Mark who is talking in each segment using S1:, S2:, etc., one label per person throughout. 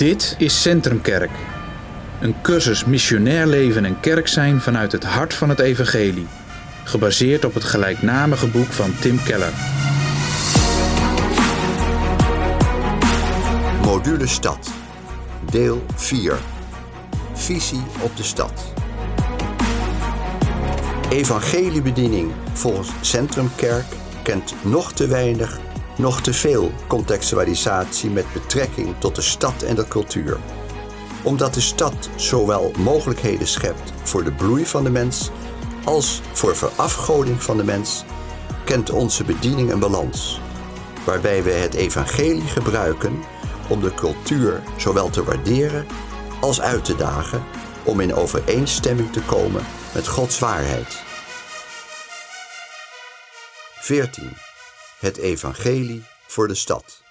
S1: Dit is Centrumkerk. Een cursus missionair leven en kerk zijn vanuit het hart van het evangelie. Gebaseerd op het gelijknamige boek van Tim Keller.
S2: Module Stad. Deel 4. Visie op de stad. Evangeliebediening volgens Centrumkerk kent nog te weinig, nog te veel contextualisatie met betrekking tot de stad en de cultuur. Omdat de stad zowel mogelijkheden schept voor de bloei van de mens als voor verafgoding van de mens, kent onze bediening een balans, waarbij we het evangelie gebruiken om de cultuur zowel te waarderen als uit te dagen om in overeenstemming te komen met Gods waarheid. 14. Het evangelie voor de stad.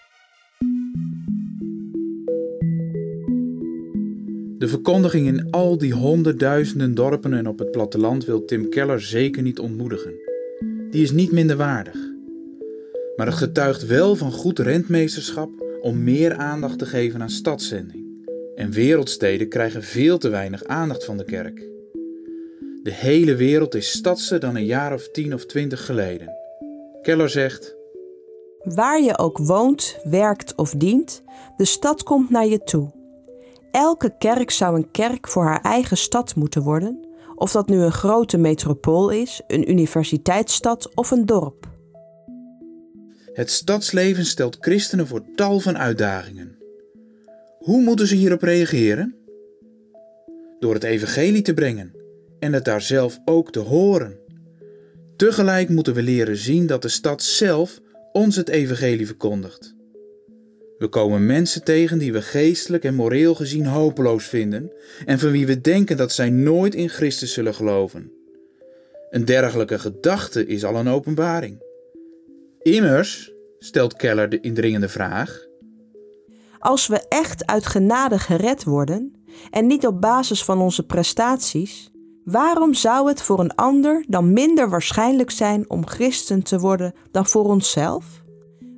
S1: De verkondiging in al die honderdduizenden dorpen en op het platteland wil Tim Keller zeker niet ontmoedigen. Die is niet minder waardig. Maar het getuigt wel van goed rentmeesterschap om meer aandacht te geven aan stadszending. En wereldsteden krijgen veel te weinig aandacht van de kerk. De hele wereld is stadser dan een jaar of tien of twintig geleden. Keller zegt:
S3: Waar je ook woont, werkt of dient, de stad komt naar je toe. Elke kerk zou een kerk voor haar eigen stad moeten worden, of dat nu een grote metropool is, een universiteitsstad of een dorp.
S1: Het stadsleven stelt christenen voor tal van uitdagingen. Hoe moeten ze hierop reageren? Door het evangelie te brengen en het daar zelf ook te horen. Tegelijk moeten we leren zien dat de stad zelf ons het evangelie verkondigt. We komen mensen tegen die we geestelijk en moreel gezien hopeloos vinden en van wie we denken dat zij nooit in Christus zullen geloven. Een dergelijke gedachte is al een openbaring. Immers, stelt Keller de indringende vraag.
S3: Als we echt uit genade gered worden en niet op basis van onze prestaties, waarom zou het voor een ander dan minder waarschijnlijk zijn om christen te worden dan voor onszelf?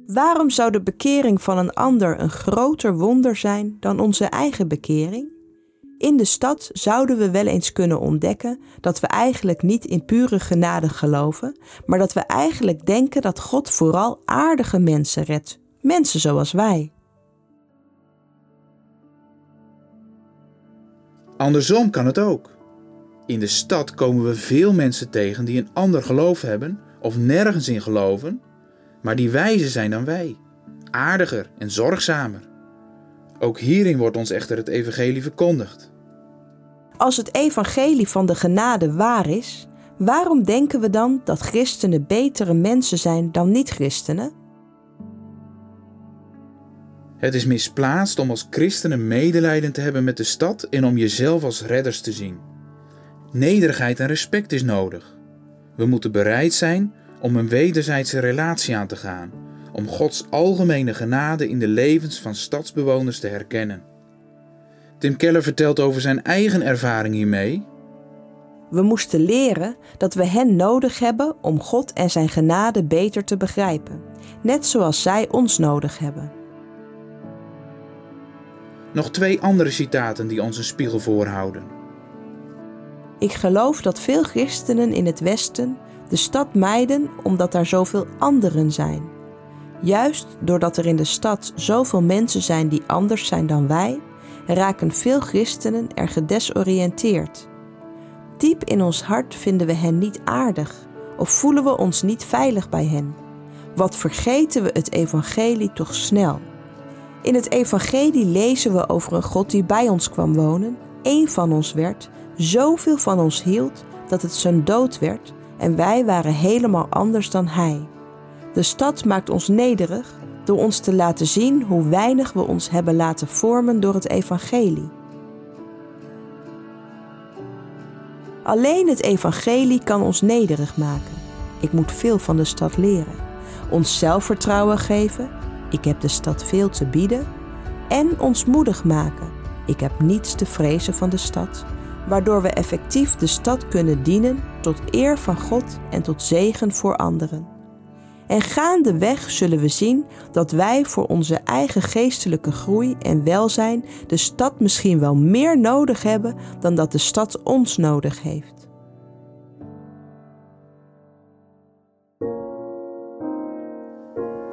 S3: Waarom zou de bekering van een ander een groter wonder zijn dan onze eigen bekering? In de stad zouden we wel eens kunnen ontdekken dat we eigenlijk niet in pure genade geloven, maar dat we eigenlijk denken dat God vooral aardige mensen redt, mensen zoals wij.
S1: Andersom kan het ook. In de stad komen we veel mensen tegen die een ander geloof hebben of nergens in geloven, maar die wijzer zijn dan wij, aardiger en zorgzamer. Ook hierin wordt ons echter het evangelie verkondigd.
S3: Als het evangelie van de genade waar is, waarom denken we dan dat christenen betere mensen zijn dan niet-christenen?
S1: Het is misplaatst om als christenen medelijden te hebben met de stad en om jezelf als redders te zien. Nederigheid en respect is nodig. We moeten bereid zijn om een wederzijdse relatie aan te gaan, om Gods algemene genade in de levens van stadsbewoners te herkennen. Tim Keller vertelt over zijn eigen ervaring hiermee.
S3: We moesten leren dat we hen nodig hebben om God en zijn genade beter te begrijpen, net zoals zij ons nodig hebben.
S1: Nog twee andere citaten die ons een spiegel voorhouden.
S3: Ik geloof dat veel christenen in het Westen de stad mijden omdat daar zoveel anderen zijn. Juist doordat er in de stad zoveel mensen zijn die anders zijn dan wij, raken veel christenen er gedesoriënteerd. Diep in ons hart vinden we hen niet aardig of voelen we ons niet veilig bij hen. Wat vergeten we het evangelie toch snel? In het evangelie lezen we over een God die bij ons kwam wonen, één van ons werd, zoveel van ons hield dat het zijn dood werd en wij waren helemaal anders dan hij. De stad maakt ons nederig door ons te laten zien hoe weinig we ons hebben laten vormen door het evangelie. Alleen het evangelie kan ons nederig maken. Ik moet veel van de stad leren. Ons zelfvertrouwen geven. Ik heb de stad veel te bieden. En ons moedig maken. Ik heb niets te vrezen van de stad. Waardoor we effectief de stad kunnen dienen tot eer van God en tot zegen voor anderen. En gaandeweg zullen we zien dat wij voor onze eigen geestelijke groei en welzijn de stad misschien wel meer nodig hebben dan dat de stad ons nodig heeft.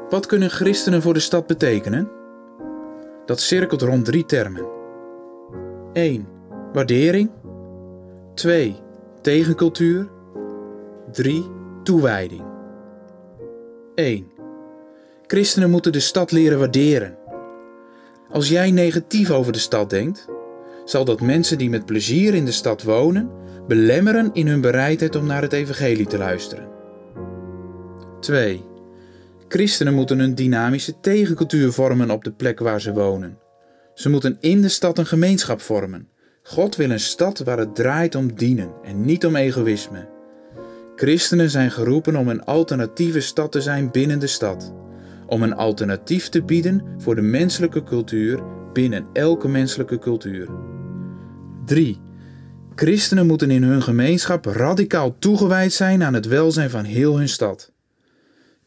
S1: Wat kunnen christenen voor de stad betekenen? Dat cirkelt rond drie termen. 1. Waardering. 2. Tegencultuur. 3. Toewijding. 1. Christenen moeten de stad leren waarderen. Als jij negatief over de stad denkt, zal dat mensen die met plezier in de stad wonen belemmeren in hun bereidheid om naar het evangelie te luisteren. 2. Christenen moeten een dynamische tegencultuur vormen op de plek waar ze wonen. Ze moeten in de stad een gemeenschap vormen. God wil een stad waar het draait om dienen en niet om egoïsme. Christenen zijn geroepen om een alternatieve stad te zijn binnen de stad. Om een alternatief te bieden voor de menselijke cultuur binnen elke menselijke cultuur. 3. Christenen moeten in hun gemeenschap radicaal toegewijd zijn aan het welzijn van heel hun stad.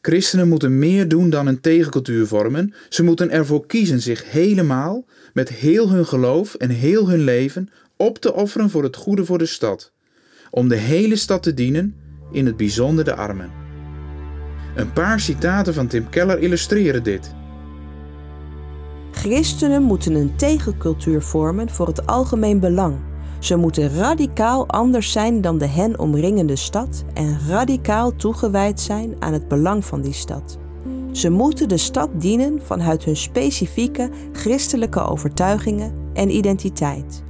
S1: Christenen moeten meer doen dan een tegencultuur vormen. Ze moeten ervoor kiezen zich helemaal, met heel hun geloof en heel hun leven, op te offeren voor het goede voor de stad. Om de hele stad te dienen, in het bijzonder de armen. Een paar citaten van Tim Keller illustreren dit.
S3: Christenen moeten een tegencultuur vormen voor het algemeen belang. Ze moeten radicaal anders zijn dan de hen omringende stad en radicaal toegewijd zijn aan het belang van die stad. Ze moeten de stad dienen vanuit hun specifieke christelijke overtuigingen en identiteit.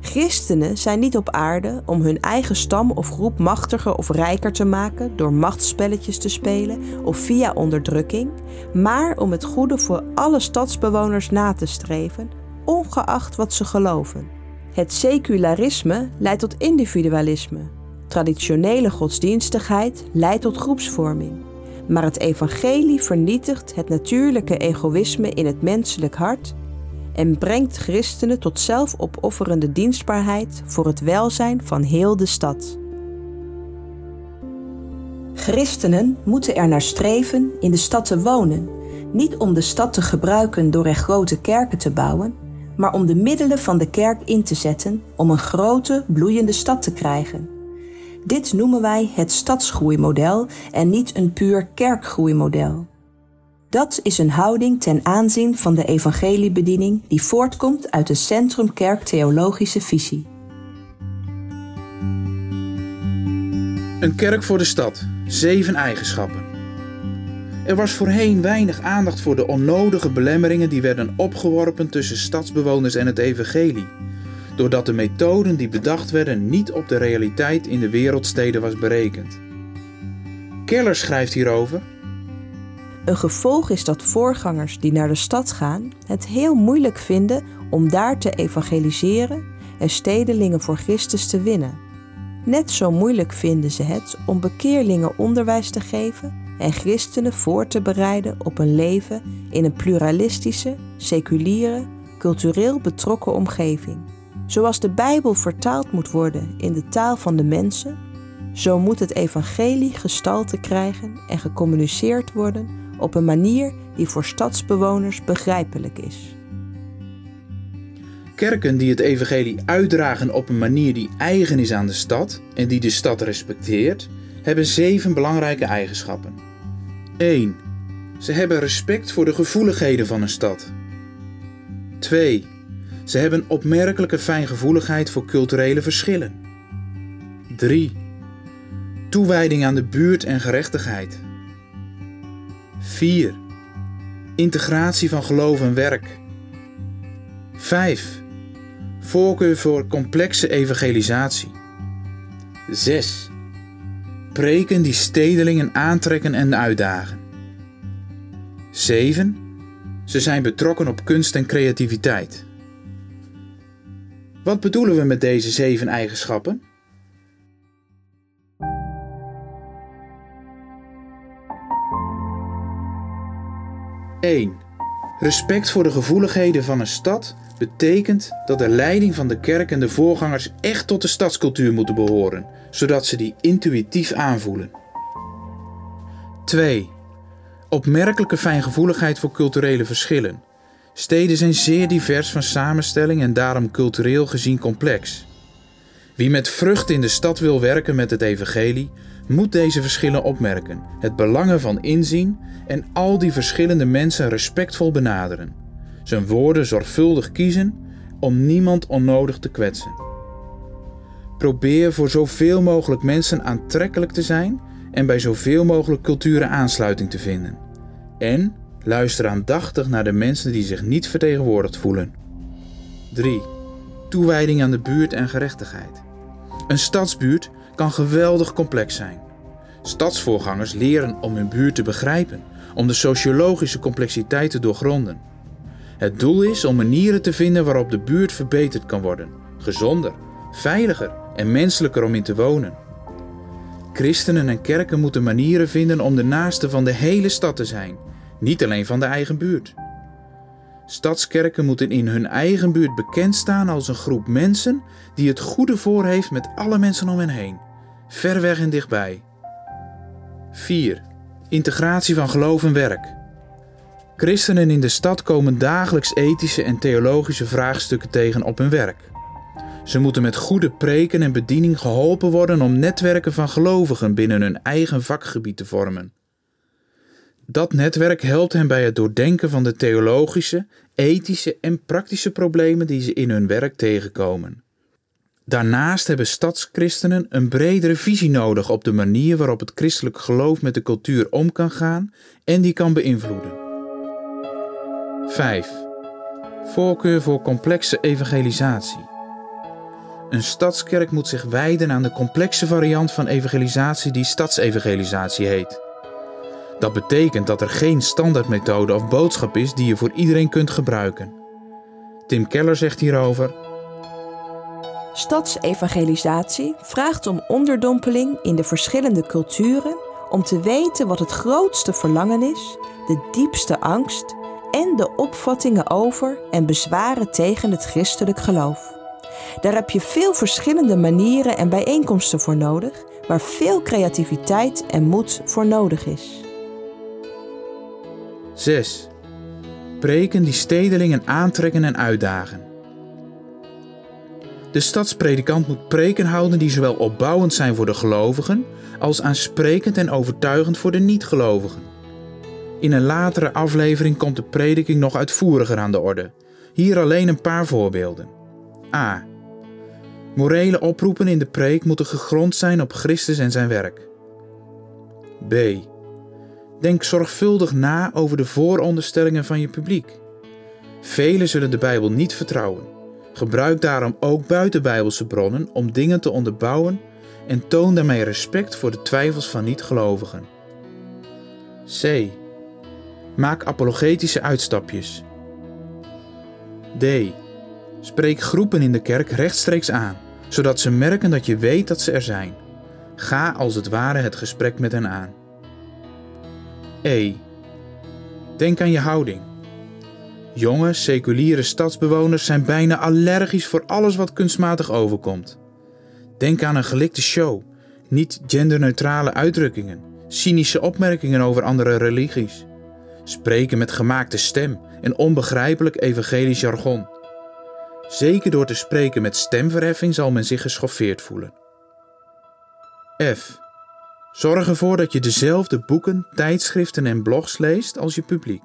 S3: Christenen zijn niet op aarde om hun eigen stam of groep machtiger of rijker te maken door machtsspelletjes te spelen of via onderdrukking, maar om het goede voor alle stadsbewoners na te streven, ongeacht wat ze geloven. Het secularisme leidt tot individualisme. Traditionele godsdienstigheid leidt tot groepsvorming. Maar het evangelie vernietigt het natuurlijke egoïsme in het menselijk hart en brengt christenen tot zelfopofferende dienstbaarheid voor het welzijn van heel de stad. Christenen moeten er naar streven in de stad te wonen, niet om de stad te gebruiken door er grote kerken te bouwen, maar om de middelen van de kerk in te zetten om een grote, bloeiende stad te krijgen. Dit noemen wij het stadsgroeimodel en niet een puur kerkgroeimodel. Dat is een houding ten aanzien van de evangeliebediening die voortkomt uit de Centrum Kerk Theologische Visie.
S1: Een kerk voor de stad, zeven eigenschappen. Er was voorheen weinig aandacht voor de onnodige belemmeringen die werden opgeworpen tussen stadsbewoners en het evangelie, doordat de methoden die bedacht werden niet op de realiteit in de wereldsteden was berekend. Keller schrijft hierover
S3: een gevolg is dat voorgangers die naar de stad gaan het heel moeilijk vinden om daar te evangeliseren en stedelingen voor Christus te winnen. Net zo moeilijk vinden ze het om bekeerlingen onderwijs te geven en christenen voor te bereiden op een leven in een pluralistische, seculiere, cultureel betrokken omgeving. Zoals de Bijbel vertaald moet worden in de taal van de mensen, zo moet het evangelie gestalte krijgen en gecommuniceerd worden op een manier die voor stadsbewoners begrijpelijk is.
S1: Kerken die het evangelie uitdragen op een manier die eigen is aan de stad en die de stad respecteert, hebben zeven belangrijke eigenschappen. 1. Ze hebben respect voor de gevoeligheden van een stad. 2. Ze hebben opmerkelijke fijngevoeligheid voor culturele verschillen. 3. Toewijding aan de buurt en gerechtigheid. 4. Integratie van geloof en werk. 5. Voorkeur voor complexe evangelisatie. 6. Preken die stedelingen aantrekken en uitdagen. 7. Ze zijn betrokken op kunst en creativiteit. Wat bedoelen we met deze zeven eigenschappen? 1. Respect voor de gevoeligheden van een stad betekent dat de leiding van de kerk en de voorgangers echt tot de stadscultuur moeten behoren, zodat ze die intuïtief aanvoelen. 2. Opmerkelijke fijngevoeligheid voor culturele verschillen. Steden zijn zeer divers van samenstelling en daarom cultureel gezien complex. Wie met vrucht in de stad wil werken met het evangelie, moet deze verschillen opmerken, het belangen van inzien en al die verschillende mensen respectvol benaderen. Zijn woorden zorgvuldig kiezen om niemand onnodig te kwetsen. Probeer voor zoveel mogelijk mensen aantrekkelijk te zijn en bij zoveel mogelijk culturen aansluiting te vinden. En luister aandachtig naar de mensen die zich niet vertegenwoordigd voelen. 3. Toewijding aan de buurt en gerechtigheid. Een stadsbuurt kan geweldig complex zijn. Stadsvoorgangers leren om hun buurt te begrijpen, om de sociologische complexiteit te doorgronden. Het doel is om manieren te vinden waarop de buurt verbeterd kan worden, gezonder, veiliger en menselijker om in te wonen. Christenen en kerken moeten manieren vinden om de naaste van de hele stad te zijn, niet alleen van de eigen buurt. Stadskerken moeten in hun eigen buurt bekend staan als een groep mensen die het goede voor heeft met alle mensen om hen heen, ver weg en dichtbij. 4. Integratie van geloof en werk. Christenen in de stad komen dagelijks ethische en theologische vraagstukken tegen op hun werk. Ze moeten met goede preken en bediening geholpen worden om netwerken van gelovigen binnen hun eigen vakgebied te vormen. Dat netwerk helpt hen bij het doordenken van de theologische, ethische en praktische problemen die ze in hun werk tegenkomen. Daarnaast hebben stadschristenen een bredere visie nodig op de manier waarop het christelijk geloof met de cultuur om kan gaan en die kan beïnvloeden. 5. Voorkeur voor complexe evangelisatie. Een stadskerk moet zich wijden aan de complexe variant van evangelisatie die stadsevangelisatie heet. Dat betekent dat er geen standaardmethode of boodschap is die je voor iedereen kunt gebruiken. Tim Keller zegt hierover:
S3: Stadsevangelisatie vraagt om onderdompeling in de verschillende culturen om te weten wat het grootste verlangen is, de diepste angst en de opvattingen over en bezwaren tegen het christelijk geloof. Daar heb je veel verschillende manieren en bijeenkomsten voor nodig, waar veel creativiteit en moed voor nodig is.
S1: 6. Preken die stedelingen aantrekken en uitdagen. De stadspredikant moet preken houden die zowel opbouwend zijn voor de gelovigen als aansprekend en overtuigend voor de niet-gelovigen. In een latere aflevering komt de prediking nog uitvoeriger aan de orde. Hier alleen een paar voorbeelden. A. Morele oproepen in de preek moeten gegrond zijn op Christus en zijn werk. B. Denk zorgvuldig na over de vooronderstellingen van je publiek. Velen zullen de Bijbel niet vertrouwen. Gebruik daarom ook buitenbijbelse bronnen om dingen te onderbouwen en toon daarmee respect voor de twijfels van niet-gelovigen. C. Maak apologetische uitstapjes. D. Spreek groepen in de kerk rechtstreeks aan, zodat ze merken dat je weet dat ze er zijn. Ga als het ware het gesprek met hen aan. E. Denk aan je houding. Jonge, seculiere stadsbewoners zijn bijna allergisch voor alles wat kunstmatig overkomt. Denk aan een gelikte show, niet genderneutrale uitdrukkingen, cynische opmerkingen over andere religies, spreken met gemaakte stem en onbegrijpelijk evangelisch jargon. Zeker door te spreken met stemverheffing zal men zich geschoffeerd voelen. F. Zorg ervoor dat je dezelfde boeken, tijdschriften en blogs leest als je publiek.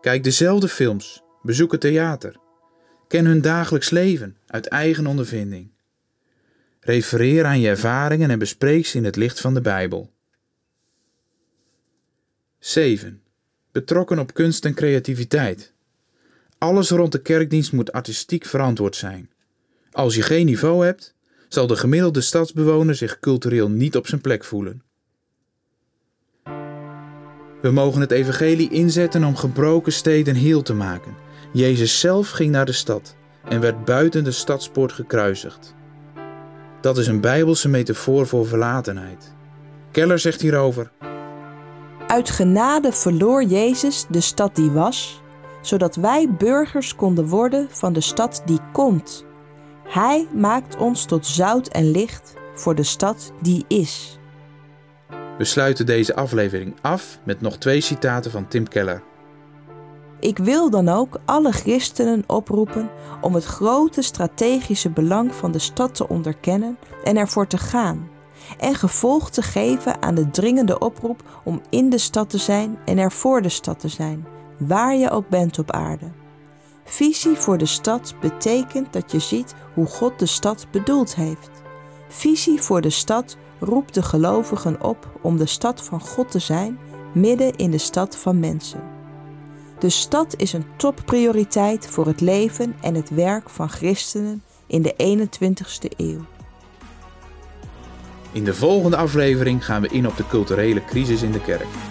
S1: Kijk dezelfde films, bezoek het theater. Ken hun dagelijks leven uit eigen ondervinding. Refereer aan je ervaringen en bespreek ze in het licht van de Bijbel. 7. Betrokken op kunst en creativiteit. Alles rond de kerkdienst moet artistiek verantwoord zijn. Als je geen niveau hebt, zal de gemiddelde stadsbewoner zich cultureel niet op zijn plek voelen. We mogen het evangelie inzetten om gebroken steden heel te maken. Jezus zelf ging naar de stad en werd buiten de stadspoort gekruisigd. Dat is een bijbelse metafoor voor verlatenheid. Keller zegt hierover:
S3: Uit genade verloor Jezus de stad die was, zodat wij burgers konden worden van de stad die komt. Hij maakt ons tot zout en licht voor de stad die is.
S1: We sluiten deze aflevering af met nog twee citaten van Tim Keller.
S3: Ik wil dan ook alle christenen oproepen om het grote strategische belang van de stad te onderkennen en ervoor te gaan. En gevolg te geven aan de dringende oproep om in de stad te zijn en er voor de stad te zijn, waar je ook bent op aarde. Visie voor de stad betekent dat je ziet hoe God de stad bedoeld heeft. Visie voor de stad roept de gelovigen op om de stad van God te zijn, midden in de stad van mensen. De stad is een topprioriteit voor het leven en het werk van christenen in de 21ste eeuw.
S1: In de volgende aflevering gaan we in op de culturele crisis in de kerk.